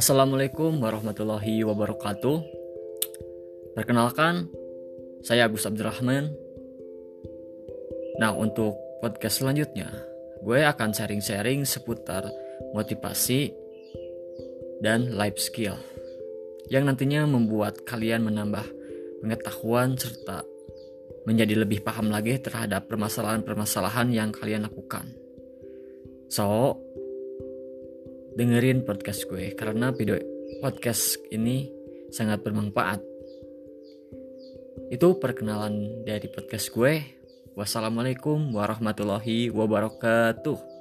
Assalamualaikum warahmatullahi wabarakatuh. Perkenalkan, saya Agus Abdurrahman. Nah, untuk podcast selanjutnya, gue akan sharing-sharing seputar motivasi dan life skill yang nantinya membuat kalian menambah pengetahuan serta menjadi lebih paham lagi terhadap permasalahan-permasalahan yang kalian lakukan. So, dengerin podcast gue karena video podcast ini sangat bermanfaat. Itu perkenalan dari podcast gue. Wassalamualaikum warahmatullahi wabarakatuh.